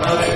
Amen.